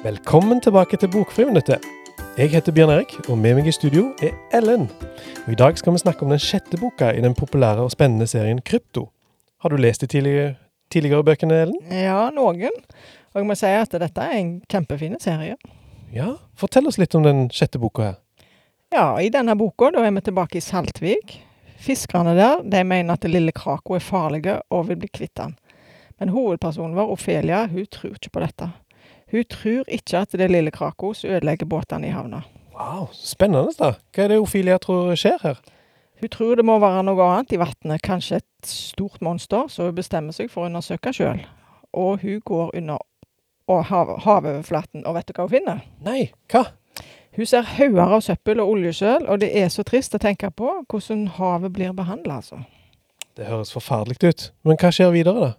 Velkommen tilbake til Bokfriminuttet. Jeg heter Bjørn Erik, og med meg i studio er Ellen. Og I dag skal vi snakke om den sjette boka i den populære og spennende serien Krypto. Har du lest de tidligere, tidligere bøkene, Ellen? Ja, noen. Og jeg må si at dette er en kjempefin serie. Ja, Fortell oss litt om den sjette boka her. Ja, i denne boka da er vi tilbake i Saltvik. Fiskerne der de mener at det lille Krako er farlige og vil bli kvitt den. Men hovedpersonen vår, Ofelia, hun tror ikke på dette. Hun tror ikke at det lille Krakos ødelegger båtene i havna. Wow, Spennende, da. Hva er det Ofilia tror skjer her? Hun tror det må være noe annet i vannet, kanskje et stort monster, så hun bestemmer seg for å undersøke sjøl. Og hun går under hav havoverflaten, og vet du hva hun finner? Nei, hva? Hun ser hauger av søppel og oljesøl, og det er så trist å tenke på hvordan havet blir behandla, altså. Det høres forferdelig ut. Men hva skjer videre, da?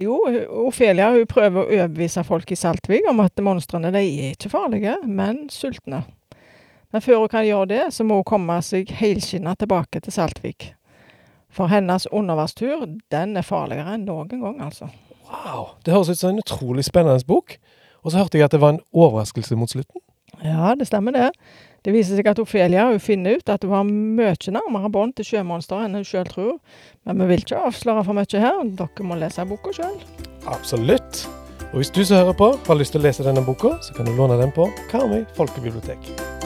Jo, Ofelia hun prøver å overbevise folk i Saltvik om at monstrene de er ikke farlige, men sultne. Men før hun kan gjøre det, så må hun komme seg helskinna tilbake til Saltvik. For hennes undervannstur, den er farligere enn noen gang, altså. Wow, Det høres ut som en utrolig spennende bok. Og så hørte jeg at det var en overraskelse mot slutten. Ja, det stemmer det. Det viser seg at Ofelia hun finner ut at hun har mye nærmere bånd til sjømonsteret enn hun sjøl tror. Men vi vil ikke avsløre for mye her. Dere må lese boka sjøl. Absolutt. Og hvis du som hører på har lyst til å lese denne boka, så kan du låne den på Karmøy folkebibliotek.